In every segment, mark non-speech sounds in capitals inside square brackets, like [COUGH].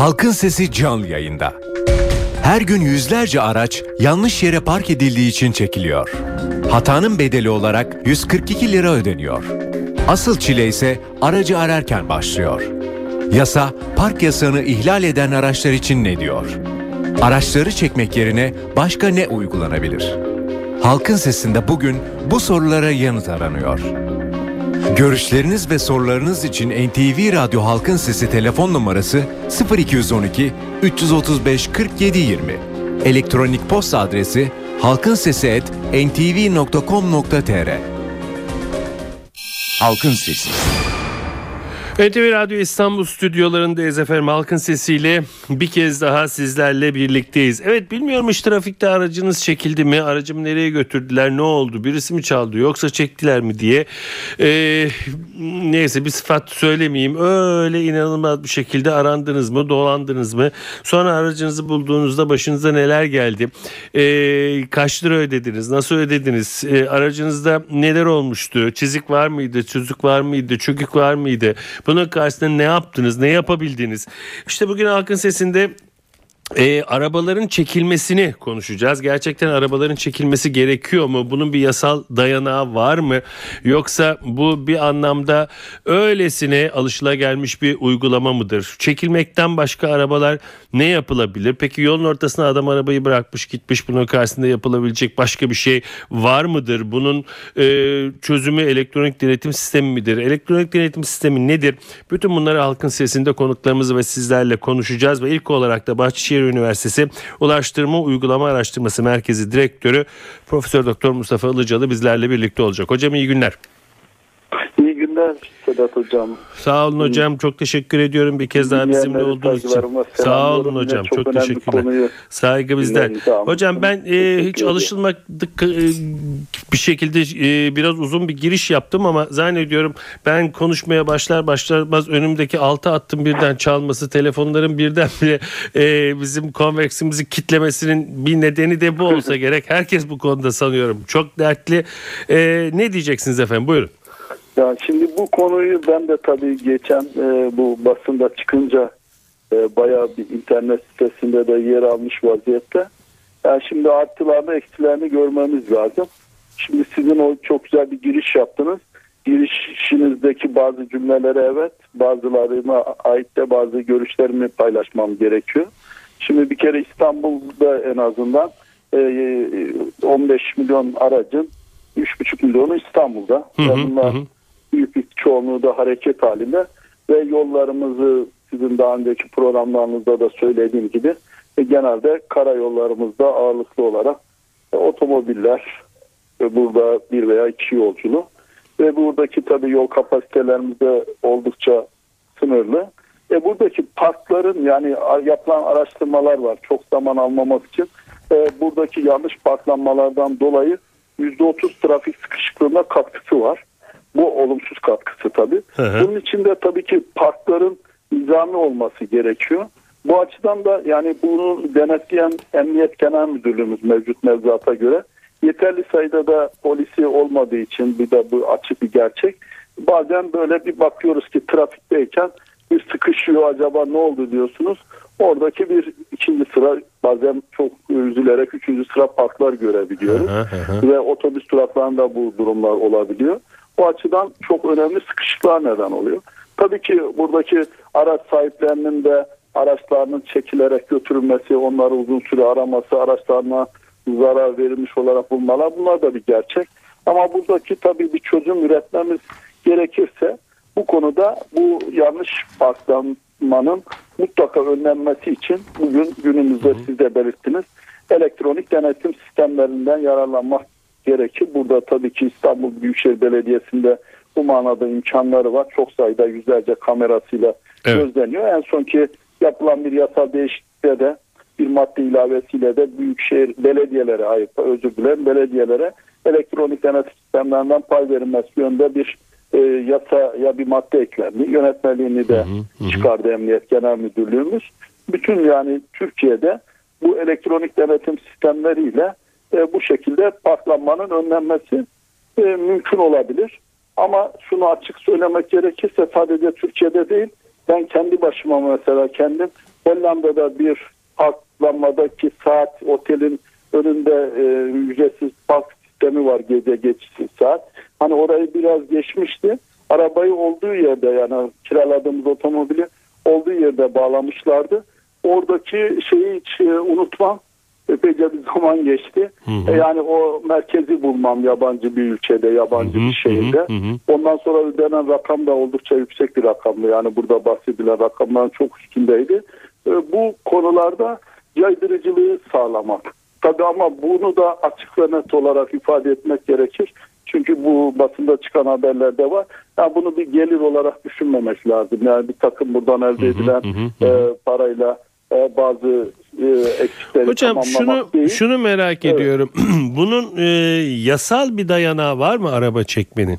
Halkın Sesi canlı yayında. Her gün yüzlerce araç yanlış yere park edildiği için çekiliyor. Hatanın bedeli olarak 142 lira ödeniyor. Asıl çile ise aracı ararken başlıyor. Yasa, park yasağını ihlal eden araçlar için ne diyor? Araçları çekmek yerine başka ne uygulanabilir? Halkın Sesi'nde bugün bu sorulara yanıt aranıyor. Görüşleriniz ve sorularınız için NTV Radyo Halkın Sesi telefon numarası 0212 335 47 20. Elektronik posta adresi halkinsesi@ntv.com.tr. Halkın Sesi. NTV Radyo İstanbul stüdyolarındayız efendim. Halkın sesiyle bir kez daha sizlerle birlikteyiz. Evet bilmiyorum hiç trafikte aracınız çekildi mi? Aracımı nereye götürdüler? Ne oldu? Birisi mi çaldı yoksa çektiler mi diye. Ee, neyse bir sıfat söylemeyeyim. Öyle inanılmaz bir şekilde arandınız mı? Dolandınız mı? Sonra aracınızı bulduğunuzda başınıza neler geldi? Ee, kaç lira ödediniz? Nasıl ödediniz? Ee, aracınızda neler olmuştu? Çizik var mıydı? Çözük var mıydı? Çökük var mıydı? Bunun karşısında ne yaptınız? Ne yapabildiniz? İşte bugün Halkın Sesi'nde e, arabaların çekilmesini konuşacağız. Gerçekten arabaların çekilmesi gerekiyor mu? Bunun bir yasal dayanağı var mı? Yoksa bu bir anlamda öylesine alışılagelmiş bir uygulama mıdır? Çekilmekten başka arabalar ne yapılabilir? Peki yolun ortasına adam arabayı bırakmış gitmiş bunun karşısında yapılabilecek başka bir şey var mıdır? Bunun e, çözümü elektronik denetim sistemi midir? Elektronik denetim sistemi nedir? Bütün bunları halkın sesinde konuklarımız ve sizlerle konuşacağız ve ilk olarak da Bahçeşehir Üniversitesi Ulaştırma Uygulama Araştırması Merkezi Direktörü Profesör Doktor Mustafa Ilıcalı bizlerle birlikte olacak. Hocam iyi günler. Günler Sedat Hocam. Sağ olun hocam. Çok teşekkür ediyorum bir kez daha bizimle olduğunuz için. Sağ olun hocam. Çok, çok teşekkürler. Saygı bizden. Hocam ben e, hiç alışılmadık e, bir şekilde e, biraz uzun bir giriş yaptım ama zannediyorum ben konuşmaya başlar başlamaz önümdeki altı attım birden çalması telefonların birdenbire e, bizim konveksimizi kitlemesinin bir nedeni de bu olsa [LAUGHS] gerek. Herkes bu konuda sanıyorum. Çok dertli. E, ne diyeceksiniz efendim? Buyurun. Ya şimdi bu konuyu ben de tabii geçen e, bu basında çıkınca e, bayağı bir internet sitesinde de yer almış vaziyette. Yani şimdi artılarını eksilerini görmemiz lazım. Şimdi sizin o çok güzel bir giriş yaptınız. Girişinizdeki bazı cümlelere evet bazılarına ait de bazı görüşlerimi paylaşmam gerekiyor. Şimdi bir kere İstanbul'da en azından e, 15 milyon aracın 3,5 milyonu İstanbul'da. Hı hı, bunlar hı büyük bir çoğunluğu da hareket halinde ve yollarımızı sizin daha önceki programlarınızda da söylediğim gibi e, genelde karayollarımızda ağırlıklı olarak e, otomobiller e, burada bir veya iki yolculu ve buradaki tabi yol kapasitelerimiz de oldukça sınırlı. E, buradaki parkların yani yapılan araştırmalar var çok zaman almamak için e, buradaki yanlış parklanmalardan dolayı %30 trafik sıkışıklığına katkısı var. Bu olumsuz katkısı tabii. Hı hı. Bunun içinde tabii ki parkların nizami olması gerekiyor. Bu açıdan da yani bunu denetleyen Emniyet Genel Müdürlüğümüz mevcut mevzuata göre yeterli sayıda da polisi olmadığı için bir de bu açık bir gerçek. Bazen böyle bir bakıyoruz ki trafikteyken bir sıkışıyor acaba ne oldu diyorsunuz. Oradaki bir ikinci sıra bazen çok üzülerek üçüncü sıra parklar görebiliyoruz. Hı hı hı. Ve otobüs duraklarında bu durumlar olabiliyor. Bu açıdan çok önemli sıkışıklığa neden oluyor. Tabii ki buradaki araç sahiplerinin de araçlarının çekilerek götürülmesi, onları uzun süre araması, araçlarına zarar verilmiş olarak bulmalar bunlar da bir gerçek. Ama buradaki tabii bir çözüm üretmemiz gerekirse bu konuda bu yanlış parklanmanın mutlaka önlenmesi için bugün günümüzde siz de belirttiniz elektronik denetim sistemlerinden yararlanmak gerekir. Burada tabii ki İstanbul Büyükşehir Belediyesi'nde bu manada imkanları var. Çok sayıda yüzlerce kamerasıyla evet. gözleniyor. En son ki yapılan bir yasal değişiklikte de bir madde ilavesiyle de büyükşehir belediyelere ait özür dilerim belediyelere elektronik denetim sistemlerinden pay verilmesi yönde bir e, yasaya bir madde eklendi. Yönetmeliğini de hı hı, çıkardı Emniyet Genel Müdürlüğümüz. Bütün yani Türkiye'de bu elektronik denetim sistemleriyle e, bu şekilde patlanmanın önlenmesi e, mümkün olabilir. Ama şunu açık söylemek gerekirse sadece Türkiye'de değil ben kendi başıma mesela kendim Hollanda'da bir parklanmadaki saat otelin önünde e, ücretsiz park sistemi var gece geçişsiz saat. Hani orayı biraz geçmişti. Arabayı olduğu yerde yani kiraladığımız otomobili olduğu yerde bağlamışlardı. Oradaki şeyi hiç e, unutmam. Epeyce bir zaman geçti. Hı hı. E, yani o merkezi bulmam yabancı bir ülkede, yabancı Hı hı, bir şehirde. hı hı, hı. Ondan sonra ödenen rakam da oldukça yüksek bir rakamdı. Yani burada bahsedilen rakamların çok üstündeydi. E, bu konularda caydırıcılığı sağlamak. Tabii ama bunu da açık ve net olarak ifade etmek gerekir. Çünkü bu basında çıkan haberlerde var. Yani bunu bir gelir olarak düşünmemek lazım. Yani bir takım buradan elde edilen hı hı, e, parayla e, bazı e, eksikleri Hocam şunu değil. şunu merak Evet. ediyorum. [CLEARS THROAT] Bunun e, yasal bir dayanağı var mı araba çekmenin?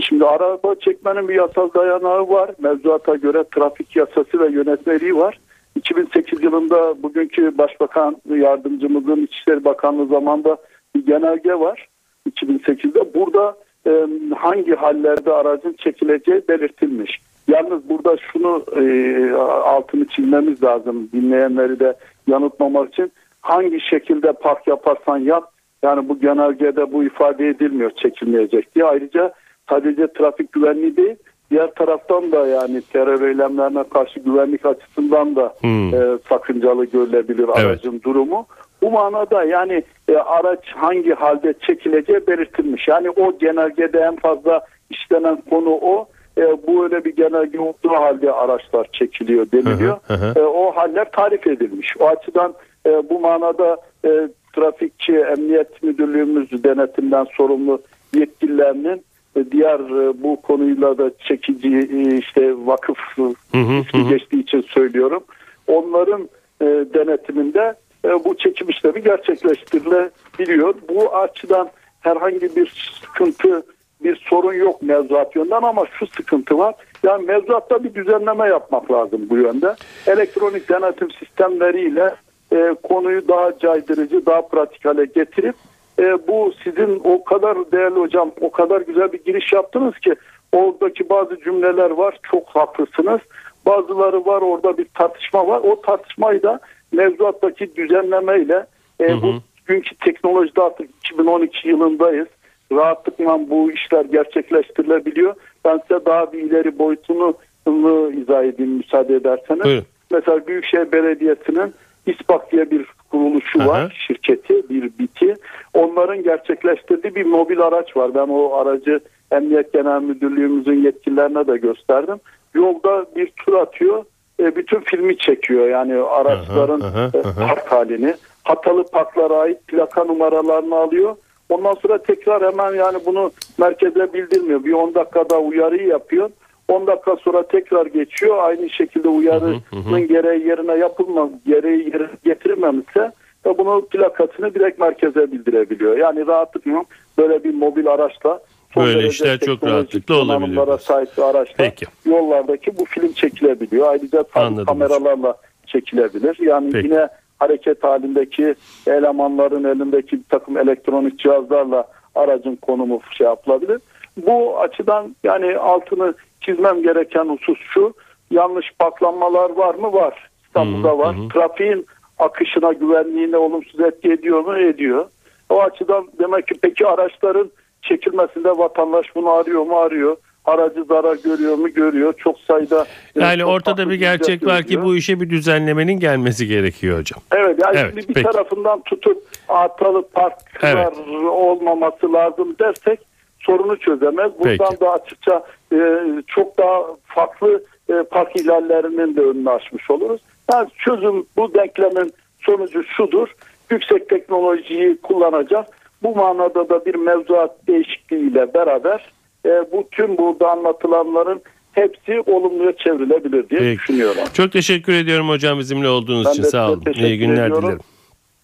Şimdi araba çekmenin bir yasal dayanağı var. Mevzuata göre trafik yasası ve yönetmeliği var. 2008 yılında bugünkü Başbakan Yardımcımızın İçişleri Bakanlığı zamanında bir genelge var. 2008'de burada e, hangi hallerde aracın çekileceği belirtilmiş. Yalnız burada şunu e, altını çizmemiz lazım dinleyenleri de yanıltmamak için. Hangi şekilde park yaparsan yap yani bu genelgede bu ifade edilmiyor çekilmeyecek diye. Ayrıca sadece trafik güvenliği değil diğer taraftan da yani terör eylemlerine karşı güvenlik açısından da Hmm. e, sakıncalı görülebilir aracın durumu. Bu manada yani e, araç hangi halde çekileceği belirtilmiş. Yani o genelgede en fazla işlenen konu o. E, bu öyle bir genelge olduğu halde araçlar çekiliyor deniliyor. Hı hı, hı. E, o haller tarif edilmiş. O açıdan e, bu manada e, trafikçi emniyet müdürlüğümüz denetimden sorumlu yetkililerinin e, diğer e, bu konuyla da çekici e, işte vakıf Hı hı hı. geçtiği için söylüyorum. Onların e, denetiminde e, bu çekim işlemi gerçekleştirilebiliyor. Bu açıdan herhangi bir sıkıntı, bir sorun yok mevzuat yönden ama şu sıkıntı var. Yani mevzuatta bir düzenleme yapmak lazım bu yönde. Elektronik denetim sistemleriyle e, konuyu daha caydırıcı, daha pratik hale getirip e, bu sizin o kadar değerli hocam, o kadar güzel bir giriş yaptınız ki oradaki bazı cümleler var. Çok haklısınız. Bazıları var orada bir tartışma var. O tartışmayı da mevzuattaki düzenlemeyle e, bu günkü teknolojide artık 2012 yılındayız. Rahatlıkla bu işler gerçekleştirilebiliyor. Ben size daha bir ileri boyutunu ını izah edeyim müsaade ederseniz. Buyurun. Mesela Büyükşehir Belediyesi'nin İSPAK diye bir kuruluşu Aha. var, şirketi, bir biti. Onların gerçekleştirdiği bir mobil araç var. Ben o aracı Emniyet Genel Müdürlüğümüzün yetkililerine de gösterdim. Yolda bir tur atıyor, e, bütün filmi çekiyor. Yani araçların Aha, aha, e, aha. park halini, hatalı parklara ait plaka numaralarını alıyor. Ondan sonra tekrar hemen yani bunu merkeze bildirmiyor. Bir 10 dakikada uyarıyı yapıyor. 10 dakika sonra tekrar geçiyor. Aynı şekilde uyarının gereği yerine yapılma, gereği yerine getirilmemişse ve bunu plakasını direkt merkeze bildirebiliyor. Yani rahatlıkla böyle bir mobil araçla Böyle işler çok rahatlıkla olabiliyor. sahip araçla Peki. yollardaki bu film çekilebiliyor. Ayrıca Anladım kameralarla çekilebilir. Yani Peki. yine hareket halindeki elemanların elindeki bir takım elektronik cihazlarla aracın konumu şey yapılabilir. Bu açıdan yani altını çizmem gereken husus şu. Yanlış paklanmalar var mı? Var. İstanbul'da Hı hı, var. Trafiğin akışına, güvenliğine olumsuz etki ediyor mu? Ediyor. O açıdan demek ki peki araçların çekilmesinde vatandaş bunu arıyor mu? Arıyor. Aracı zarar görüyor mu? Görüyor. Çok sayıda Yani çok ortada bir gerçek var ki bu işe bir düzenlemenin gelmesi gerekiyor hocam. Evet yani Evet, şimdi bir peki. tarafından tutup hatalı parklar olmaması lazım dersek sorunu çözemez. Buradan Peki. da açıkça e, çok daha farklı e, park ihlallerinin de önünü açmış oluruz. Yani çözüm bu denklemin sonucu şudur. Yüksek teknolojiyi kullanacağız. Bu manada da bir mevzuat değişikliğiyle beraber e, bu tüm burada anlatılanların hepsi olumluya çevrilebilir diye Peki. düşünüyorum. Çok teşekkür ediyorum hocam bizimle olduğunuz Ben için de sağ olun. teşekkür İyi günler ediyorum. dilerim.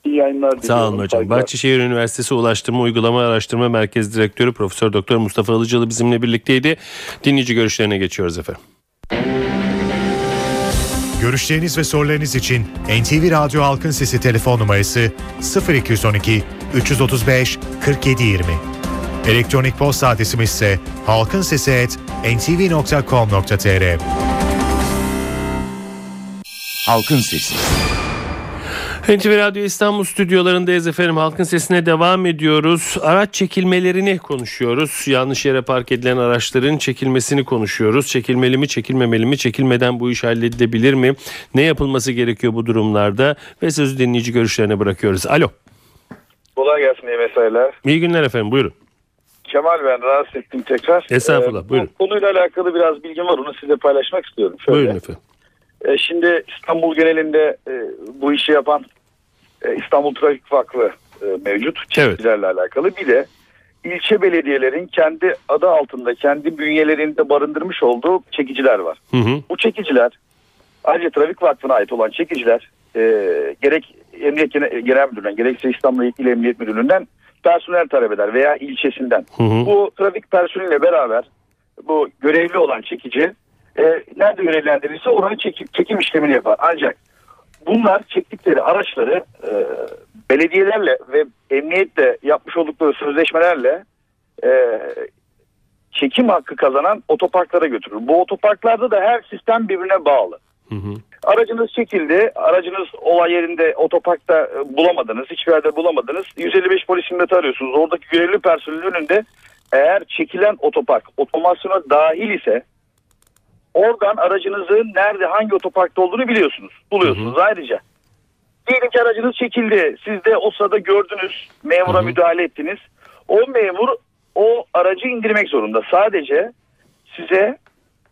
İyi yayınlar diliyorum. Sağ olun hocam. Saygılar. Bahçeşehir Üniversitesi Ulaştırma Uygulama Araştırma Merkezi Direktörü Profesör Doktor Mustafa Alıcılı bizimle birlikteydi. Dinleyici görüşlerine geçiyoruz efendim. Görüşleriniz ve sorularınız için NTV Radyo Halkın Sesi telefon numarası 0212 335 4720. Elektronik posta adresimiz ise halkinsesi@ntv.com.tr. halkın sesi. NTV Radyo İstanbul stüdyolarındayız efendim. Halkın sesine devam ediyoruz. Araç çekilmelerini konuşuyoruz. Yanlış yere park edilen araçların çekilmesini konuşuyoruz. Çekilmeli mi, çekilmemeli mi, çekilmeden bu iş halledilebilir mi? Ne yapılması gerekiyor bu durumlarda? Ve sözü dinleyici görüşlerine bırakıyoruz. Alo. Kolay gelsin iyi mesailer. İyi günler efendim buyurun. Kemal ben rahatsız ettim tekrar. Estağfurullah, Ee, buyurun. Bu konuyla alakalı biraz bilgim var onu size paylaşmak istiyorum. Şöyle. Buyurun efendim. Ee, şimdi İstanbul genelinde e, bu işi yapan e, İstanbul Trafik Vakfı e, mevcut. Çekicilerle alakalı. Bir de ilçe belediyelerin kendi adı altında kendi bünyelerinde barındırmış olduğu çekiciler var. Hı hı. Bu çekiciler ayrıca Trafik Vakfı'na ait olan çekiciler e, gerek Emniyet Genel, Genel Müdürlüğü'nden gerekse İstanbul İl Emniyet Müdürlüğü'nden personel talep eder veya ilçesinden. Hı hı. Bu trafik personeliyle beraber bu görevli olan çekici e, nerede görevlendirilirse oranın çekim, çekim işlemini yapar. Ancak bunlar çektikleri araçları e, belediyelerle ve emniyetle yapmış oldukları sözleşmelerle e, çekim hakkı kazanan otoparklara götürür. Bu otoparklarda da her sistem birbirine bağlı. Hı hı. Aracınız çekildi. Aracınız olay yerinde otoparkta e, bulamadınız. Hiçbir yerde bulamadınız. 155 polis himleti arıyorsunuz. Oradaki görevli personelin önünde eğer çekilen otopark otomasyona dahil ise oradan aracınızın nerede hangi otoparkta olduğunu biliyorsunuz. Buluyorsunuz ayrıca. Diyelim ki aracınız çekildi. Siz de o sırada gördünüz. Memura müdahale ettiniz. O memur o aracı indirmek zorunda. Sadece size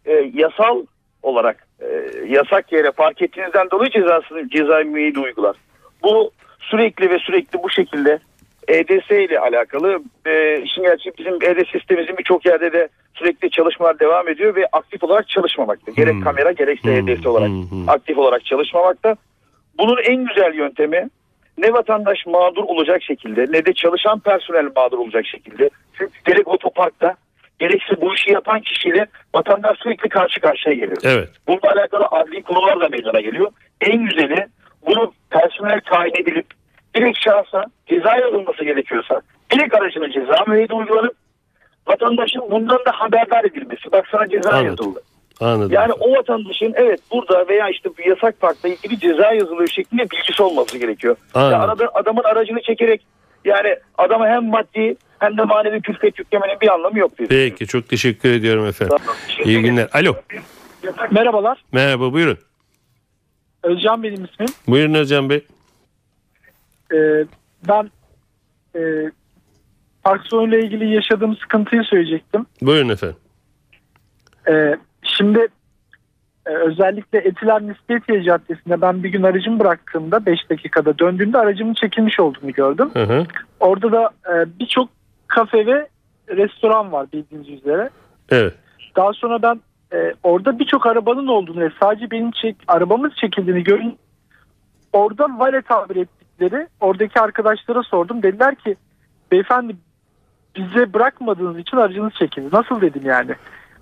e, yasal olarak e, yasak yere park ettiğinizden dolayı cezasını ceza müeyyide uygular. Bu sürekli ve sürekli bu şekilde EDS ile alakalı e, işin gerçeği bizim EDS sistemimizin birçok yerde de sürekli çalışmalar devam ediyor ve aktif olarak çalışmamakta. Gerek kamera gerekse EDS olarak aktif olarak çalışmamakta. Bunun en güzel yöntemi ne vatandaş mağdur olacak şekilde ne de çalışan personel mağdur olacak şekilde. Çünkü gerek otoparkta gerekse bu işi yapan kişiyle vatandaş sürekli karşı karşıya geliyor. Evet. Bununla alakalı adli konular da meydana geliyor. En güzeli bunu personel tayin edilip direkt şahsa ceza yazılması gerekiyorsa direkt aracına ceza müeyyide uygulanıp vatandaşın bundan da haberdar edilmesi. Bak sana ceza Anladım. yazıldı. Anladım. Yani o vatandaşın evet burada veya işte bu yasak parkla ilgili ceza yazılıyor şeklinde bilgisi olması gerekiyor. Anladım. Ya arada, adamın aracını çekerek yani adama hem maddi hem de manevi külfet yüklemenin bir anlamı yok diyor. Peki çok teşekkür ediyorum efendim. Tamam. İyi günler. Alo. Merhabalar. Merhaba buyurun. Özcan benim ismim. Buyurun Özcan Bey. Ee, ben e, park sorunuyla ilgili yaşadığım sıkıntıyı söyleyecektim. Buyurun efendim. Ee, şimdi e, özellikle Etiler Nispetiye Caddesi'nde ben bir gün aracımı bıraktığımda 5 dakikada döndüğümde aracımın çekilmiş olduğunu gördüm. Hı hı. Orada da e, birçok kafe ve restoran var bildiğiniz üzere. Evet. Daha sonra ben e, orada birçok arabanın olduğunu ve sadece benim çek, arabamız çekildiğini görün. Orada vale tabir ettikleri oradaki arkadaşlara sordum. Dediler ki beyefendi bize bırakmadığınız için aracınız çekildi. Nasıl dedim yani.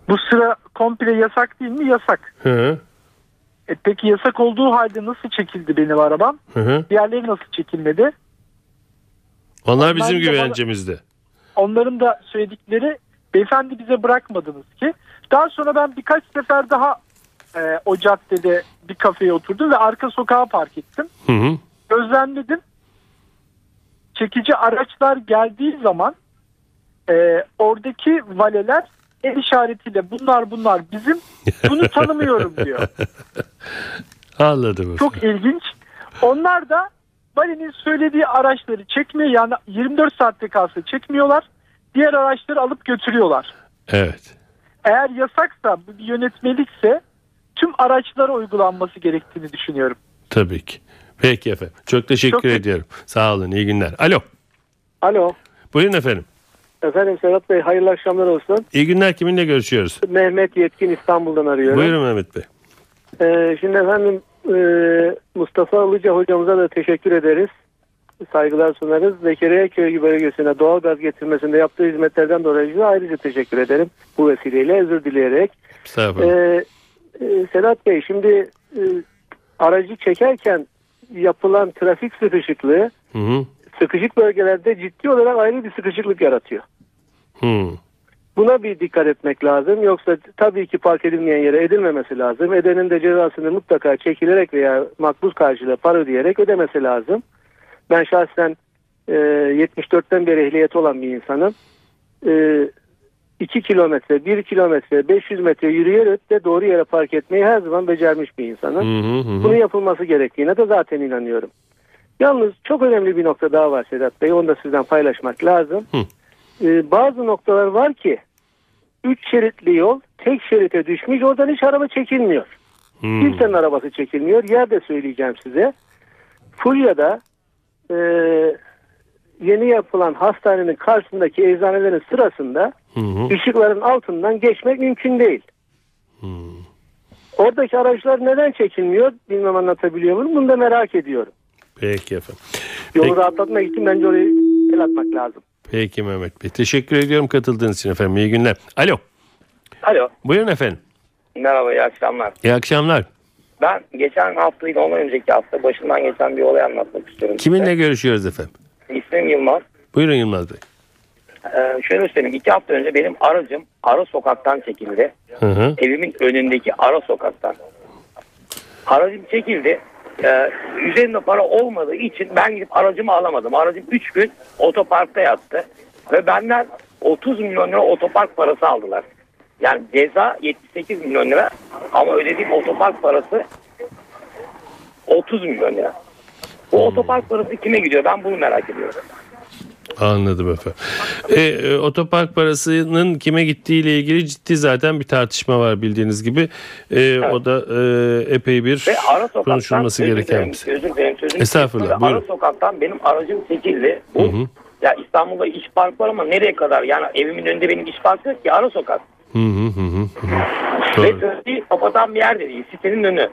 Bu sıra komple yasak değil mi? Yasak. Hı hı. E, peki yasak olduğu halde nasıl çekildi benim arabam? Hı hı. Diğerleri nasıl çekilmedi? Onlar bizim de bana- güvencemizde. Onların da söyledikleri beyefendi bize bırakmadınız ki. Daha sonra ben birkaç sefer daha e, o caddede bir kafeye oturdum ve arka sokağa park ettim. Hı hı. Gözlemledim. Çekici araçlar geldiği zaman e, oradaki valeler el işaretiyle bunlar bunlar bizim bunu tanımıyorum diyor. [LAUGHS] Anladım. Çok ilginç. Onlar da valenin söylediği araçları çekmiyor yani 24 saatte kalsa çekmiyorlar. Diğer araçları alıp götürüyorlar. Evet. Eğer yasaksa bu bir yönetmelikse tüm araçlara uygulanması gerektiğini düşünüyorum. Tabii ki. Peki efendim. Çok teşekkür Çok ediyorum. Sağ olun. İyi günler. Alo. Alo. Buyurun efendim. Efendim Serhat Bey hayırlı akşamlar olsun. İyi günler. Kiminle görüşüyoruz? Mehmet Yetkin İstanbul'dan arıyorum. Buyurun Mehmet Bey. Ee, şimdi efendim e, Mustafa Ilıca hocamıza da teşekkür ederiz. Saygılar sunarız. Zekeriya Köy bölgesine doğal gaz getirmesinde yaptığı hizmetlerden dolayı da ayrıca teşekkür ederim. Bu vesileyle özür dileyerek. Estağfurullah. Ee, e, Serhat Bey şimdi e, aracı çekerken yapılan trafik sıkışıklığı Hı hı. sıkışık bölgelerde ciddi olarak ayrı bir sıkışıklık yaratıyor. Hı. Buna bir dikkat etmek lazım. Yoksa tabii ki park edilmeyen yere edilmemesi lazım. Edenin de cezasını mutlaka çekilerek veya makbuz karşılığı para ödeyerek ödemesi lazım. Ben şahsen e, 74'ten beri ehliyeti olan bir insanım. E, 2 kilometre, 1 kilometre, 500 metre yürüyerek de doğru yere park etmeyi her zaman becermiş bir insanım. Hı hı hı. Bunun yapılması gerektiğine de zaten inanıyorum. Yalnız çok önemli bir nokta daha var Sedat Bey. Onu da sizden paylaşmak lazım. Hı. Ee, bazı noktalar var ki 3 şeritli yol tek şerite düşmüş. Oradan hiç araba çekilmiyor. Hı. Kimsenin arabası çekilmiyor. Yer de söyleyeceğim size. Fulya'da e, yeni yapılan hastanenin karşısındaki eczanelerin sırasında hı. ışıkların altından geçmek mümkün değil. Oradaki araçlar neden çekilmiyor bilmem anlatabiliyor muyum? Bunu da merak ediyorum. Peki efendim. Yolu Peki. rahatlatmak için bence orayı el atmak lazım. Peki Mehmet Bey. Teşekkür ediyorum katıldığınız için efendim. İyi günler. Alo. Alo. Buyurun efendim. Merhaba iyi akşamlar. İyi akşamlar. Ben geçen hafta değil ondan önceki hafta başından geçen bir olay anlatmak istiyorum. Kiminle size. görüşüyoruz efendim? İsmim Yılmaz. Buyurun Yılmaz Bey. Ee, şöyle söyleyeyim. iki hafta önce benim aracım ara sokaktan çekildi. Hı hı. Evimin önündeki ara sokaktan. Aracım çekildi. Ee, üzerinde para olmadığı için ben gidip aracımı alamadım. Aracım 3 gün otoparkta yattı. Ve benden 30 milyon lira otopark parası aldılar. Yani ceza 78 milyon lira ama ödediğim otopark parası 30 milyon lira. Bu otopark parası kime gidiyor? Ben bunu merak ediyorum. Anladım efendim. E, e, otopark parasının kime gittiği ile ilgili ciddi zaten bir tartışma var bildiğiniz gibi. E, O da e, epey bir Ve ara konuşulması gereken bir şey. Özür dilerim sözünü Estağfurullah, Ara sokaktan benim aracım çekildi. Bu, Hı hı. Ya İstanbul'da iş park var ama nereye kadar? Yani evimin önünde benim iş park yok ki ara sokak. Hı hı hı. Ve trafiği kapatan bir yer de değil. Sitenin önü.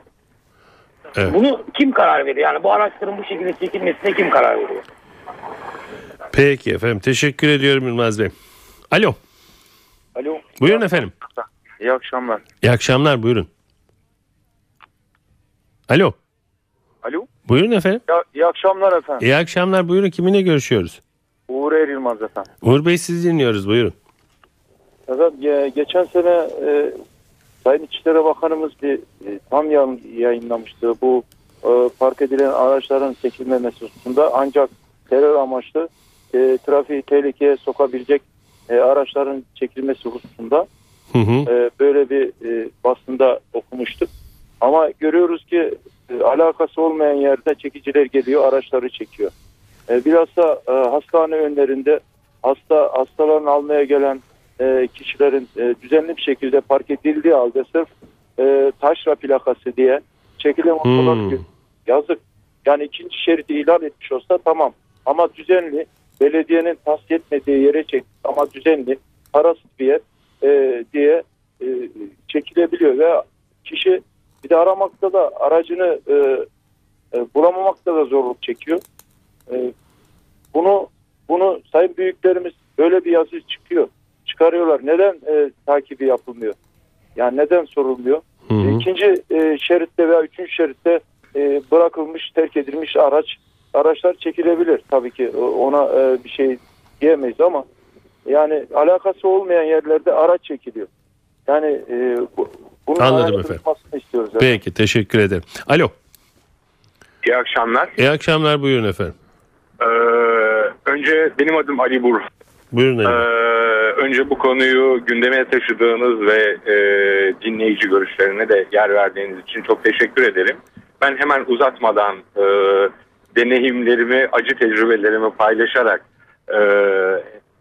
Evet. Bunu kim karar veriyor? Yani bu araçların bu şekilde çekilmesine kim karar veriyor? Peki efendim. Teşekkür ediyorum Yılmaz Bey. Alo. Alo. Buyurun efendim. İyi akşamlar. İyi akşamlar buyurun. Alo. Alo. Buyurun efendim. Ya, iyi akşamlar efendim. İyi akşamlar buyurun. Kiminle görüşüyoruz? Uğur Er Yılmaz efendim. Uğur Bey sizi dinliyoruz buyurun. Efendim ge- geçen sene e, Sayın İçişleri Bakanımız bir e, tam yayınlamıştı. Bu e, park edilen araçların çekilmemesi hususunda ancak terör amaçlı e, trafiği tehlikeye sokabilecek e, araçların çekilmesi hususunda Hı hı. e, böyle bir e, basında okumuştuk. Ama görüyoruz ki e, alakası olmayan yerde çekiciler geliyor, araçları çekiyor. E, bilhassa e, hastane önlerinde hasta hastaların almaya gelen e, kişilerin e, düzenli bir şekilde park edildiği halde sırf e, taşra plakası diye çekilen Hmm. yazık. Yani ikinci şeridi ilan etmiş olsa tamam. Ama düzenli belediyenin tahsis etmediği yere çek ama düzenli parasız bir yer e, diye e, çekilebiliyor ve kişi bir de aramakta da aracını e, e, bulamamakta da zorluk çekiyor. E, bunu bunu sayın büyüklerimiz böyle bir yazı çıkıyor. Çıkarıyorlar. Neden e, takibi yapılmıyor? Yani neden sorulmuyor? Hı hı. İkinci e, şeritte veya üçüncü şeritte e, bırakılmış, terk edilmiş araç araçlar çekilebilir. Tabii ki o- ona e, bir şey diyemeyiz ama yani alakası olmayan yerlerde araç çekiliyor. Yani e, bu, bunun Anladım araştırılmasını istiyoruz. Peki teşekkür ederim. Alo. İyi akşamlar. İyi akşamlar buyurun efendim. Ee, önce benim adım Ali Burhan. Buyurun Ee, efendim. önce bu konuyu gündeme taşıdığınız ve e, dinleyici görüşlerine de yer verdiğiniz için çok teşekkür ederim. Ben hemen uzatmadan e, deneyimlerimi, acı tecrübelerimi paylaşarak e,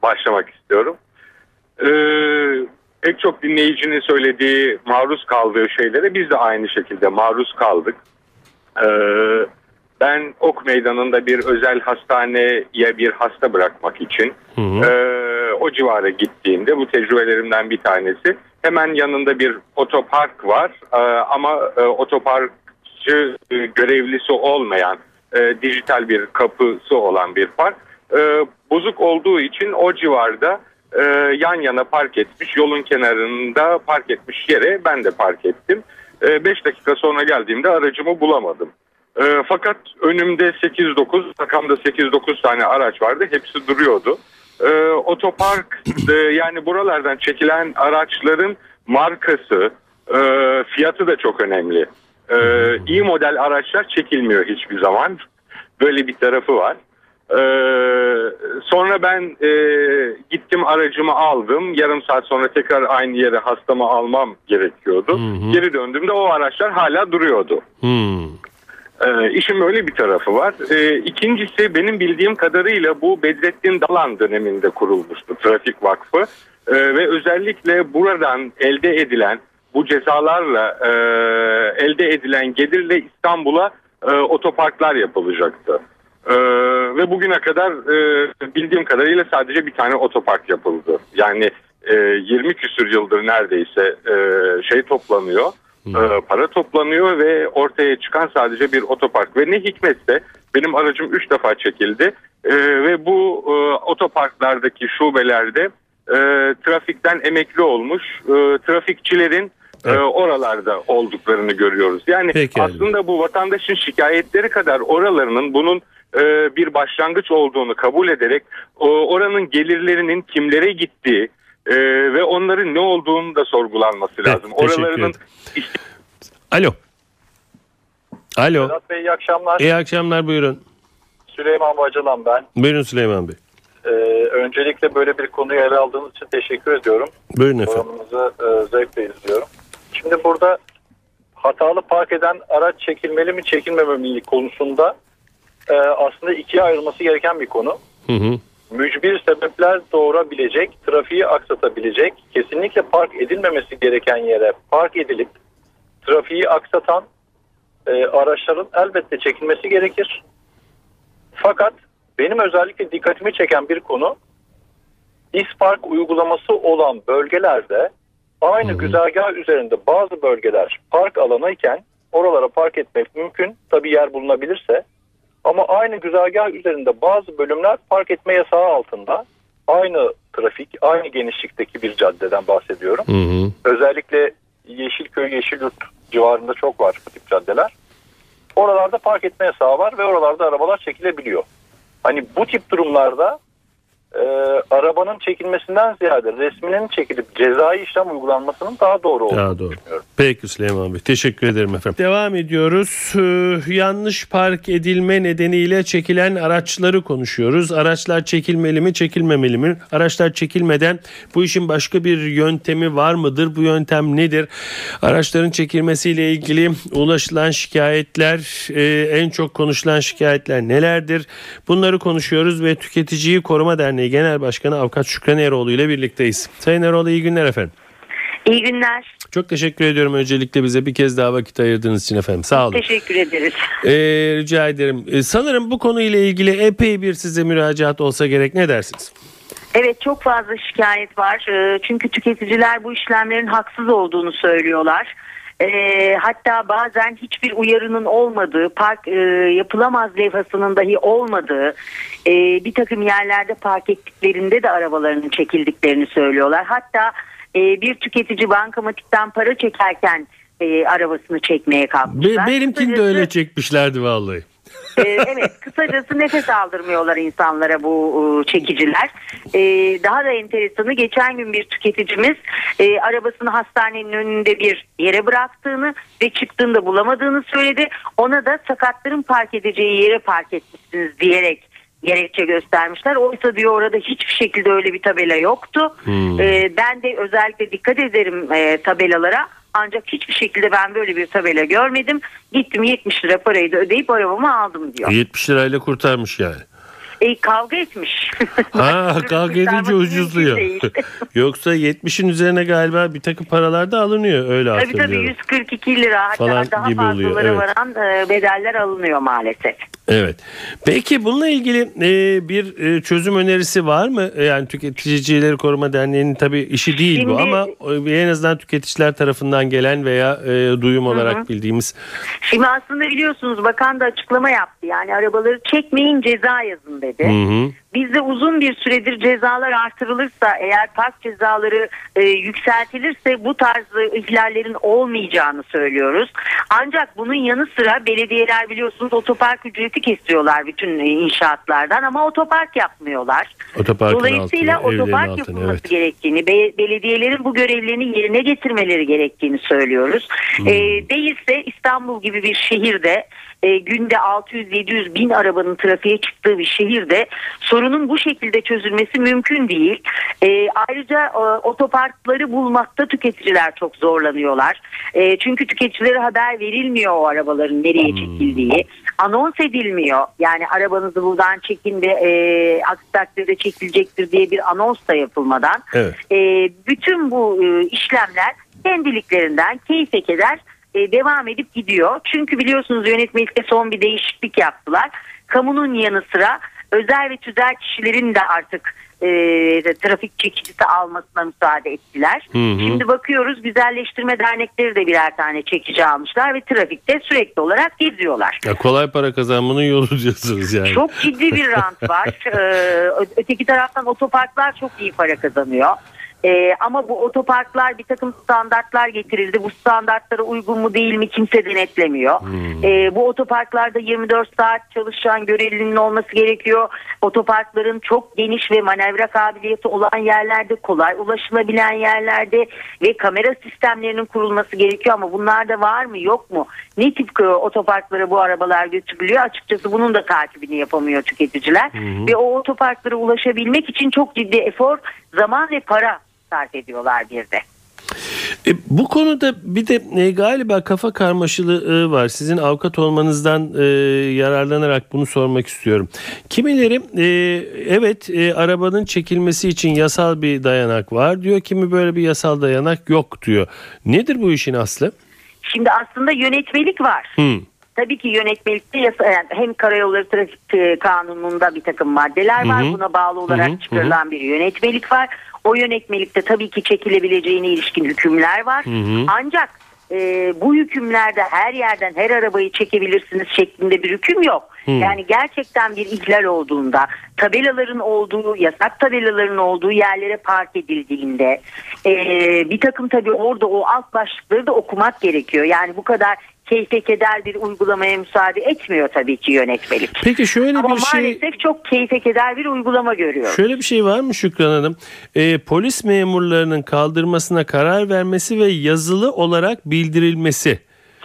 başlamak istiyorum. E, pek çok dinleyicinin söylediği maruz kaldığı şeylere biz de aynı şekilde maruz kaldık. E, ben Ok Meydanı'nda bir özel hastaneye bir hasta bırakmak için Hı hı. ee, o civara gittiğimde bu tecrübelerimden bir tanesi hemen yanında bir otopark var Ee, ama e, otoparkçı e, görevlisi olmayan e, dijital bir kapısı olan bir park Ee, bozuk olduğu için o civarda e, yan yana park etmiş yolun kenarında park etmiş yere ben de park ettim 5 dakika sonra geldiğimde aracımı bulamadım. E, fakat önümde 8-9 rakamda 8-9 tane araç vardı. Hepsi duruyordu. e, otopark e, yani buralardan çekilen araçların markası, e, fiyatı da çok önemli. E, iyi model araçlar çekilmiyor hiçbir zaman. Böyle bir tarafı var. E, sonra ben e, gittim aracımı aldım. Yarım saat sonra tekrar aynı yere hastamı almam gerekiyordu. Geri döndüğümde o araçlar hala duruyordu. Hmm. Ee, işin böyle bir tarafı var. Ee, ikincisi benim bildiğim kadarıyla bu Bedrettin Dalan döneminde kurulmuştu Trafik Vakfı. Ee, ve özellikle buradan elde edilen bu cezalarla e, elde edilen gelirle İstanbul'a e, otoparklar yapılacaktı. Ee, ve bugüne kadar e, bildiğim kadarıyla sadece bir tane otopark yapıldı. Yani e, 20 küsür yıldır neredeyse e, şey toplanıyor. e, para toplanıyor ve ortaya çıkan sadece bir otopark. Ve ne hikmetse benim aracım 3 defa çekildi. E, ve bu e, otoparklardaki şubelerde e, trafikten emekli olmuş e, trafikçilerin e, oralarda olduklarını görüyoruz. Yani Peki, aslında bu vatandaşın şikayetleri kadar oralarının bunun e, bir başlangıç olduğunu kabul ederek o, oranın gelirlerinin kimlere gittiği e, ve onların ne olduğunu da sorgulanması lazım. teşekkür Oralarının Alo. Alo. Sedat Bey iyi akşamlar. İyi akşamlar buyurun. Süleyman Bacalan ben. Buyurun Süleyman Bey. Ee, öncelikle böyle bir konuyu ele aldığınız için teşekkür ediyorum. Buyurun efendim. Programınızı e, zevkle izliyorum. Şimdi burada hatalı park eden araç çekilmeli mi çekilmemeli konusunda e, aslında ikiye ayrılması gereken bir konu. Hı hı. Mücbir sebepler doğurabilecek, trafiği aksatabilecek, kesinlikle park edilmemesi gereken yere park edilip trafiği aksatan e, araçların elbette çekilmesi gerekir. Fakat benim özellikle dikkatimi çeken bir konu İspark uygulaması olan bölgelerde aynı güzergah üzerinde bazı bölgeler park alanı iken oralara park etmek mümkün. Tabi yer bulunabilirse. Ama aynı güzergah üzerinde bazı bölümler park etme yasağı altında. Aynı trafik, aynı genişlikteki bir caddeden bahsediyorum. Hı hı. Özellikle Yeşilköy, Yeşilyurt civarında çok var bu tip caddeler. Oralarda park etme yasağı var ve oralarda arabalar çekilebiliyor. Hani bu tip durumlarda e, arabanın çekilmesinden ziyade resminin çekilip cezai işlem uygulanmasının daha doğru olduğunu Daha doğru. düşünüyorum. Peki Süleyman Bey. Teşekkür ederim efendim. Devam ediyoruz. Ee, yanlış park edilme nedeniyle çekilen araçları konuşuyoruz. Araçlar çekilmeli mi, çekilmemeli mi? Araçlar çekilmeden bu işin başka bir yöntemi var mıdır? Bu yöntem nedir? Araçların çekilmesiyle ilgili ulaşılan şikayetler, e, en çok konuşulan şikayetler nelerdir? Bunları konuşuyoruz ve Tüketiciyi Koruma Derneği Genel Başkanı Avukat Şükran Eroğlu ile birlikteyiz. Sayın Eroğlu iyi günler efendim. İyi günler. Çok teşekkür ediyorum öncelikle bize bir kez daha vakit ayırdığınız için efendim. Sağ olun. Teşekkür ederiz. Ee, rica ederim. Ee, sanırım bu konuyla ilgili epey bir size müracaat olsa gerek. Ne dersiniz? Evet çok fazla şikayet var. Ee, Çünkü tüketiciler bu işlemlerin haksız olduğunu söylüyorlar. Ee, hatta bazen hiçbir uyarının olmadığı, park e, yapılamaz levhasının dahi olmadığı e, bir takım yerlerde park ettiklerinde de arabalarının çekildiklerini söylüyorlar. Hatta e, bir tüketici bankamatikten para çekerken e, arabasını çekmeye Be- kalkmışlar. benimkini de öyle çekmişlerdi vallahi. Ee, evet kısacası nefes aldırmıyorlar insanlara bu e, çekiciler. Ee, daha da enteresanı geçen gün bir tüketicimiz e, arabasını hastanenin önünde bir yere bıraktığını ve çıktığında bulamadığını söyledi. Ona da sakatların park edeceği yere park etmişsiniz diyerek gerekçe göstermişler. Oysa diyor orada hiçbir şekilde öyle bir tabela yoktu. Ee, ben de özellikle dikkat ederim e, tabelalara. Ancak hiçbir şekilde ben böyle bir tabela görmedim. Gittim 70 lira parayı da ödeyip arabamı aldım diyor. 70 lirayla kurtarmış yani. E, kavga etmiş. Ha [LAUGHS] kavga edince ucuzluyor. [LAUGHS] Yoksa 70'in üzerine galiba bir takım paralar da alınıyor öyle tabii tabii hatırlıyorum. 142 lira hatta Falan daha gibi oluyor, evet. varan e, bedeller alınıyor maalesef. Evet. Peki bununla ilgili e, bir e, çözüm önerisi var mı? Yani Tüketicileri Koruma Derneği'nin tabii işi değil bu Şimdi- ama e, en azından tüketiciler tarafından gelen veya e, duyum olarak bildiğimiz Şimdi aslında biliyorsunuz bakan da açıklama yaptı. Yani arabaları çekmeyin ceza yazın dedi. Hı hı. bizde uzun bir süredir cezalar artırılırsa eğer park cezaları e, yükseltilirse bu tarz e, ihlallerin olmayacağını söylüyoruz. Ancak bunun yanı sıra belediyeler biliyorsunuz otopark ücreti kesiyorlar bütün e, inşaatlardan ama otopark yapmıyorlar. Otoparkın Dolayısıyla evlerin otopark yapılması evet. gerektiğini, be- belediyelerin bu görevlerini yerine getirmeleri gerektiğini söylüyoruz. Hmm. Ee, değilse İstanbul gibi bir şehirde e, günde 600-700 bin arabanın trafiğe çıktığı bir şehirde sorunun bu şekilde çözülmesi mümkün değil. E, ayrıca e, otoparkları bulmakta tüketiciler çok zorlanıyorlar. E, çünkü tüketicilere haber verilmiyor o arabaların nereye çekildiği. Anons edilmiyor. Yani arabanızı buradan çekin ve e, aksi takdirde çekilecektir diye bir anons da yapılmadan. Evet. E, bütün bu e, işlemler kendiliklerinden keyfe keder e, devam edip gidiyor. Çünkü biliyorsunuz yönetmelikte son bir değişiklik yaptılar. Kamunun yanı sıra özel ve tüzel kişilerin de artık e, trafik çekicisi almasına müsaade ettiler. Hı hı. Şimdi bakıyoruz güzelleştirme dernekleri de birer tane çekici almışlar ve trafikte sürekli olarak geziyorlar. Ya kolay para kazanmanın yolu diyorsunuz yani. Çok ciddi bir rant var. [LAUGHS] Ee, öteki taraftan otoparklar çok iyi para kazanıyor. Ee, ama bu otoparklar bir takım standartlar getirildi. Bu standartlara uygun mu değil mi kimse denetlemiyor. Ee, bu otoparklarda 24 saat çalışan görevlinin olması gerekiyor. Otoparkların çok geniş ve manevra kabiliyeti olan yerlerde, kolay ulaşılabilen yerlerde ve kamera sistemlerinin kurulması gerekiyor. Ama bunlar da var mı yok mu? Ne tip e, otoparklara bu arabalar götürülüyor? Açıkçası bunun da takibini yapamıyor tüketiciler. Ve o otoparklara ulaşabilmek için çok ciddi efor, zaman ve para sarf ediyorlar bir de. E, bu konuda bir de e, galiba kafa karmaşılığı var. Sizin avukat olmanızdan e, yararlanarak bunu sormak istiyorum. Kimileri e, evet e, arabanın çekilmesi için yasal bir dayanak var diyor. Kimi böyle bir yasal dayanak yok diyor. Nedir bu işin aslı? Şimdi aslında yönetmelik var. Hı. Tabii ki yönetmelikte yasa, yani hem karayolları trafik e, kanununda bir takım maddeler var. Hı hı. Buna bağlı olarak Hı hı, çıkarılan bir yönetmelik var. O yönetmelikte tabii ki çekilebileceğine ilişkin hükümler var. Hı hı. Ancak e, bu hükümlerde her yerden her arabayı çekebilirsiniz şeklinde bir hüküm yok. Hı. Yani gerçekten bir ihlal olduğunda, tabelaların olduğu, yasak tabelaların olduğu yerlere park edildiğinde e, bir takım tabii orada o alt başlıkları da okumak gerekiyor. Yani bu kadar keyfe keder bir uygulamaya müsaade etmiyor tabii ki yönetmelik. Peki şöyle Ama bir şey maalesef çok keyfe keder bir uygulama görüyoruz. Şöyle bir şey var mı Şükran Hanım? E, polis memurlarının kaldırmasına karar vermesi ve yazılı olarak bildirilmesi.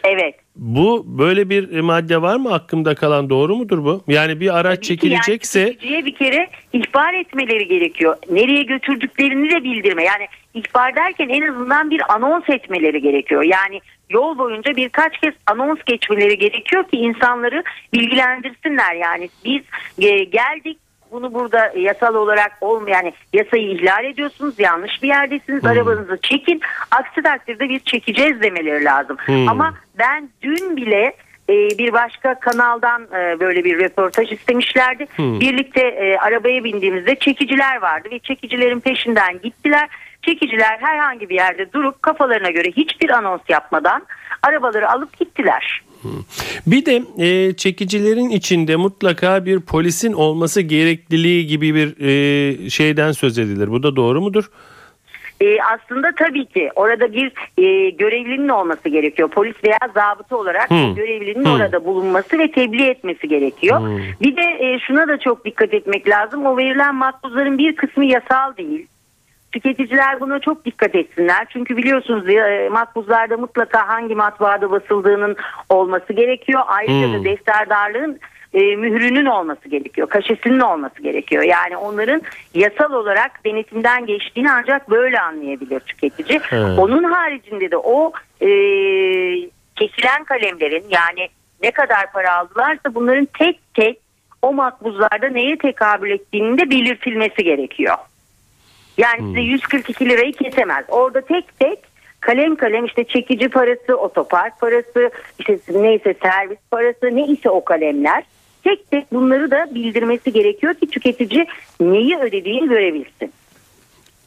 Evet. Bu böyle bir madde var mı aklımda kalan doğru mudur bu? Yani bir araç çekilecekse Yani bir kere ihbar etmeleri gerekiyor. Nereye götürdüklerini de bildirme. Yani ihbar derken en azından bir anons etmeleri gerekiyor. Yani yol boyunca birkaç kez anons geçmeleri gerekiyor ki insanları bilgilendirsinler. Yani biz e, geldik bunu burada yasal olarak olmayan yani yasayı ihlal ediyorsunuz yanlış bir yerdesiniz arabanızı çekin aksi takdirde biz çekeceğiz demeleri lazım Hmm. ama ben dün bile e, bir başka kanaldan e, böyle bir röportaj istemişlerdi. Hmm. Birlikte e, arabaya bindiğimizde çekiciler vardı ve çekicilerin peşinden gittiler. Çekiciler herhangi bir yerde durup kafalarına göre hiçbir anons yapmadan arabaları alıp gittiler. bir de e, çekicilerin içinde mutlaka bir polisin olması gerekliliği gibi bir e, şeyden söz edilir. Bu da doğru mudur? E, aslında tabii ki orada bir e, görevlinin olması gerekiyor. Polis veya zabıta olarak Hmm. görevlinin Hmm. orada bulunması ve tebliğ etmesi gerekiyor. Hmm. Bir de e, şuna da çok dikkat etmek lazım. O verilen makbuzların bir kısmı yasal değil. Tüketiciler buna çok dikkat etsinler. Çünkü biliyorsunuz e, makbuzlarda mutlaka hangi matbaada basıldığının olması gerekiyor. Ayrıca da Hmm. defterdarlığın e, mührünün olması gerekiyor. Kaşesinin olması gerekiyor. Yani onların yasal olarak denetimden geçtiğini ancak böyle anlayabilir tüketici. Evet. Onun haricinde de o e, kesilen kalemlerin yani ne kadar para aldılarsa bunların tek tek o makbuzlarda neye tekabül ettiğinin de belirtilmesi gerekiyor. Yani size 142 lirayı kesemez. Orada tek tek kalem kalem işte çekici parası, otopark parası, işte neyse servis parası, ne ise o kalemler tek tek bunları da bildirmesi gerekiyor ki tüketici neyi ödediğini görebilsin.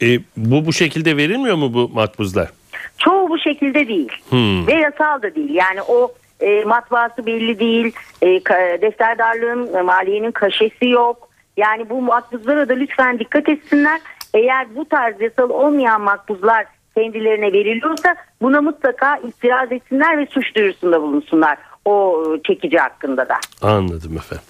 E, bu bu şekilde verilmiyor mu bu makbuzlar? Çoğu bu şekilde değil Hmm. ve yasal da değil. Yani o e, matbaası belli değil, e, ka- defterdarlığın, e, maliyenin kaşesi yok. Yani bu makbuzlara da lütfen dikkat etsinler. Eğer bu tarz yasal olmayan makbuzlar kendilerine veriliyorsa buna mutlaka itiraz etsinler ve suç duyurusunda bulunsunlar o çekici hakkında da. Anladım efendim.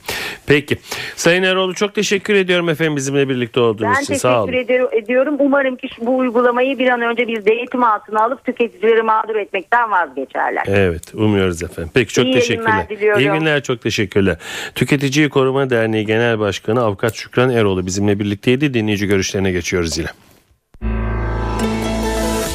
Peki. Sayın Eroğlu çok teşekkür ediyorum efendim bizimle birlikte olduğunuz Ben için. Sağ olun. teşekkür ediyorum. Umarım ki bu uygulamayı bir an önce biz denetim altına alıp tüketicileri mağdur etmekten vazgeçerler. Evet umuyoruz efendim. Peki çok İyi teşekkürler. İyi günler çok teşekkürler. Tüketiciyi Koruma Derneği Genel Başkanı Avukat Şükran Eroğlu bizimle birlikteydi. Dinleyici görüşlerine geçiyoruz yine.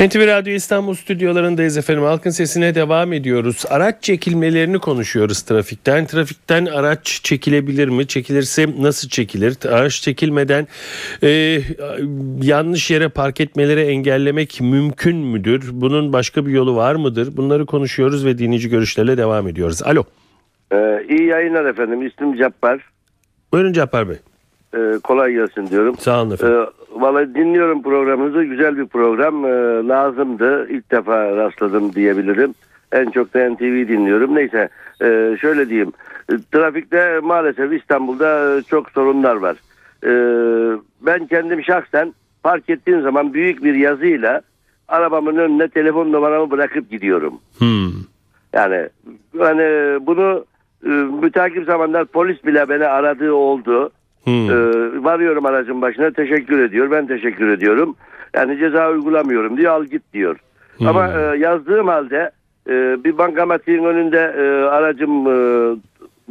NTV Radyo İstanbul stüdyolarındayız efendim. Halkın sesine devam ediyoruz. Araç çekilmelerini konuşuyoruz trafikten. Trafikten araç çekilebilir mi? Çekilirse nasıl çekilir? Araç çekilmeden e, yanlış yere park etmeleri engellemek mümkün müdür? Bunun başka bir yolu var mıdır? Bunları konuşuyoruz ve dinleyici görüşlerle devam ediyoruz. Alo. Ee, iyi yayınlar efendim. İsmim Cappar. Buyurun Cappar Bey. Ee, kolay gelsin diyorum. Sağ olun efendim. Ee, vallahi dinliyorum programınızı. Güzel bir program. Ee, lazımdı. İlk defa rastladım diyebilirim. En çok da NTV dinliyorum. Neyse ee, şöyle diyeyim. Ee, Trafikte maalesef İstanbul'da e, çok sorunlar var. Ee, ben kendim şahsen park ettiğim zaman büyük bir yazıyla arabamın önüne telefon numaramı bırakıp gidiyorum. Hmm. Yani hani bunu e, mütakip zamanlar polis bile beni aradığı oldu. Hmm. E, varıyorum aracın başına teşekkür ediyor. Ben teşekkür ediyorum. Yani ceza uygulamıyorum diyor al git diyor. Ama e, yazdığım halde e, bir bankamatiğin önünde e, aracım e,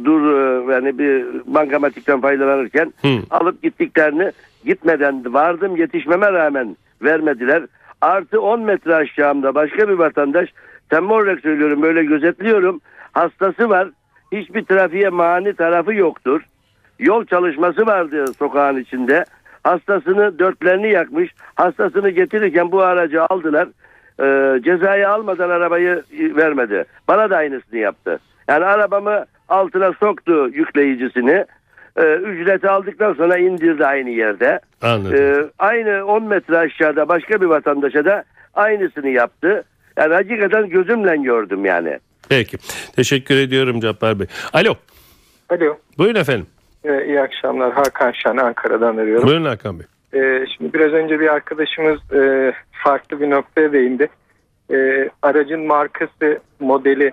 dur e, yani bir bankamatikten faydalanırken alıp gittiklerini gitmeden vardım yetişmeme rağmen vermediler. Artı 10 metre aşağımda başka bir vatandaş temel olarak söylüyorum böyle gözetliyorum. Hastası var. Hiçbir trafiğe mani tarafı yoktur. Yol çalışması vardı sokağın içinde. Hastasını dörtlerini yakmış. Hastasını getirirken bu aracı aldılar. Ee, cezayı almadan arabayı e, vermedi. Bana da aynısını yaptı. Yani arabamı altına soktu yükleyicisini. Ee, ücreti aldıktan sonra indirdi aynı yerde. Anladım. Ee, aynı 10 metre aşağıda başka bir vatandaşa da aynısını yaptı. Yani hakikaten gözümle gördüm yani. Peki. Teşekkür ediyorum Cappar Bey. Alo. Alo. Buyurun efendim. Ee, iyi akşamlar. Hakan Şen Ankara'dan arıyorum. Buyurun Hakan Bey. Ee, şimdi biraz önce bir arkadaşımız e, farklı bir noktaya değindi. Ee, aracın markası, modeli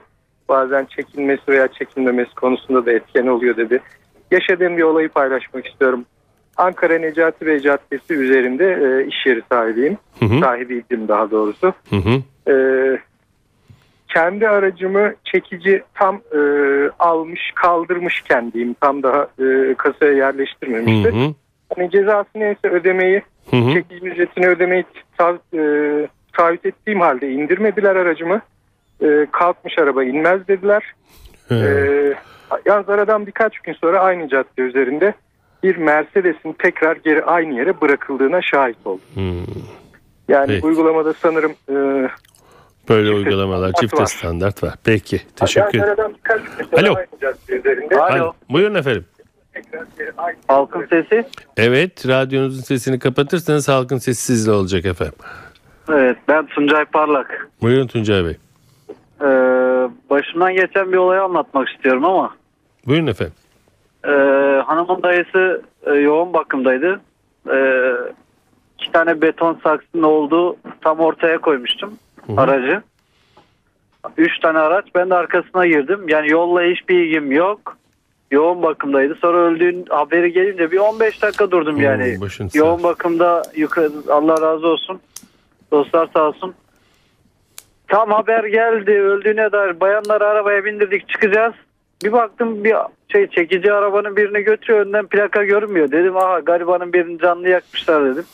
bazen çekilmesi veya çekilmemesi konusunda da etken oluyor dedi. Yaşadığım bir olayı paylaşmak istiyorum. Ankara Necati Bey Caddesi üzerinde e, iş yeri sahibiyim. Hı hı. Sahibiydim daha doğrusu. Hı hı. Ee, kendi aracımı çekici tam e, almış kaldırmışken diyeyim tam daha e, kasaya yerleştirmemişti. Hı hı. Hani cezası neyse ödemeyi Hı hı. çekici ücretini ödemeyi e, taahhüt ettiğim halde indirmediler aracımı. E, kalkmış araba inmez dediler. E, yalnız aradan birkaç gün sonra aynı cadde üzerinde bir Mercedes'in tekrar geri aynı yere bırakıldığına şahit oldum. Hmm. Yani Peki. uygulamada sanırım e, Böyle uygulamalar çifte var. standart var. Peki. Teşekkür gün sonra Alo. Alo. Buyurun efendim. Halkın sesi. Evet, radyonuzun sesini kapatırsanız halkın sesi sizle olacak efendim. Evet ben Tuncay Parlak. Buyurun Tuncay Bey. Ee, başımdan geçen bir olayı anlatmak istiyorum ama Buyurun efendim. e, hanımın dayısı e, yoğun bakımdaydı. E, iki tane beton saksının olduğu tam ortaya koymuştum aracı. Üç tane araç ben de arkasına girdim. Yani yolla hiçbir ilgim yok. Yoğun bakımdaydı. Sonra öldüğün haberi gelince bir 15 dakika durdum yani. Başın sağ Yoğun bakımda yukarı Allah razı olsun. Dostlar sağ olsun. Tam haber geldi öldüğüne dair bayanları arabaya bindirdik çıkacağız. Bir baktım bir şey çekici arabanın birini götürüyor önden plaka görünmüyor. Dedim aha garibanın birini canlı yakmışlar dedim.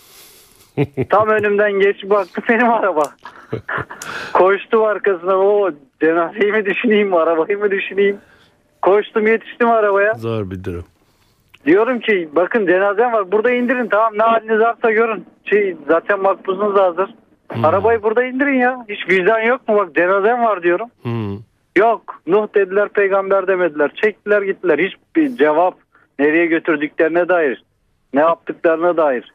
Tam önümden geç baktı benim araba. Koştum arkasına o cenazeyi mi düşüneyim arabayı mı düşüneyim. Koştum yetiştim arabaya. Zor bir durum. Diyorum ki bakın cenazem var burada indirin tamam ne haliniz varsa görün. Şey, zaten makbuzunuz hazır. Arabayı burada indirin ya. Hiç vicdan yok mu bak cenazem var diyorum. Hmm. Yok Nuh dediler peygamber demediler. Çektiler gittiler. Hiçbir cevap nereye götürdüklerine dair. Ne yaptıklarına dair.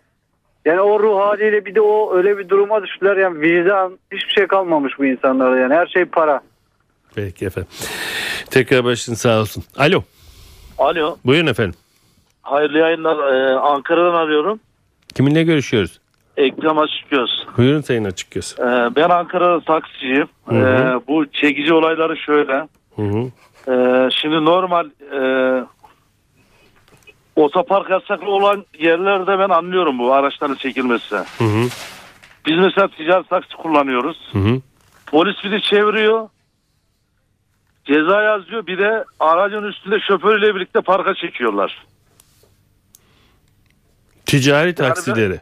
Yani o ruh haliyle bir de o öyle bir duruma düştüler. Yani vicdan hiçbir şey kalmamış bu insanlarda yani. Her şey para. Peki efendim. Tekrar başın sağ olsun. Alo. Alo. Buyurun efendim. Hayırlı yayınlar. Ee, Ankara'dan arıyorum. Kiminle görüşüyoruz? Ekrem Açıkgöz. Buyurun Sayın Açıkgöz. Ee, ben Ankara'da taksiciyim. Hı hı. Ee, bu çekici olayları şöyle. Hı hı. Ee, şimdi normal e, otopark yasaklı olan yerlerde ben anlıyorum bu araçların çekilmesi. Hı hı. Biz mesela ticaret taksi kullanıyoruz. Hı hı. Polis bizi çeviriyor. Ceza yazıyor. Bir de aracın üstünde şoförüyle birlikte parka çekiyorlar. Ticari taksileri.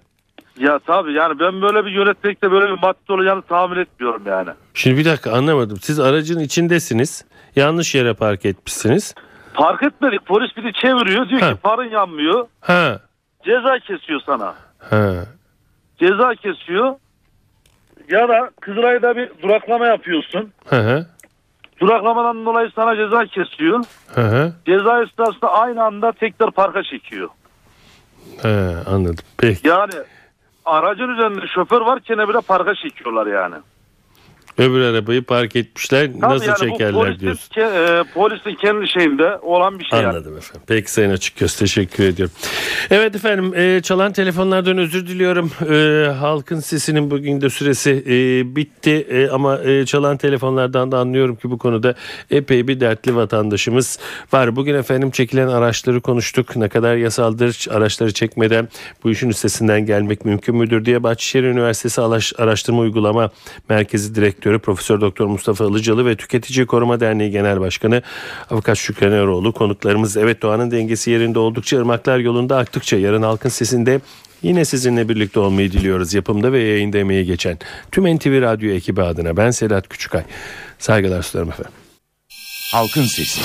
Ya tabii yani ben böyle bir yönetmekte böyle bir madde olacağını tahmin etmiyorum yani. Şimdi bir dakika anlamadım. Siz aracın içindesiniz. Yanlış yere park etmişsiniz. Park etmedik. Polis bizi çeviriyor. Diyor Ha. ki farın yanmıyor. Ha. Ceza kesiyor sana. Ha. Ceza kesiyor. Ya da Kızılay'da bir duraklama yapıyorsun. Hı. Duraklamadan dolayı sana ceza kesiyor. Hı hı. Ceza esnasında aynı anda tekrar parka çekiyor. He, anladım. Peki. Yani aracın üzerinde şoför varken bile parka çekiyorlar yani. Öbür arabayı park etmişler. Tabii Nasıl yani çekerler polisin, diyorsun. ke- e, polisin kendi şeyinde olan bir şey yani. Anladım efendim. Peki Sayın Açıkgöz teşekkür ediyorum. Evet efendim e, çalan telefonlardan özür diliyorum. E, halkın sesinin bugün de süresi e, bitti E, ama e, çalan telefonlardan da anlıyorum ki bu konuda epey bir dertli vatandaşımız var. Bugün efendim çekilen araçları konuştuk. Ne kadar yasaldır araçları çekmeden bu işin üstesinden gelmek mümkün müdür diye Bahçeşehir Üniversitesi Araş- Araştırma Uygulama Merkezi Direktörü Profesör Doktor Mustafa Ilıcalı ve Tüketici Koruma Derneği Genel Başkanı Avukat Şükran Eroğlu konuklarımız. Evet doğanın dengesi yerinde oldukça ırmaklar yolunda aktıkça yarın halkın sesinde Yine sizinle birlikte olmayı diliyoruz. Yapımda ve yayında emeği geçen tüm NTV Radyo ekibi adına ben Sedat Küçükay. Saygılar sunarım efendim. Halkın Sesi.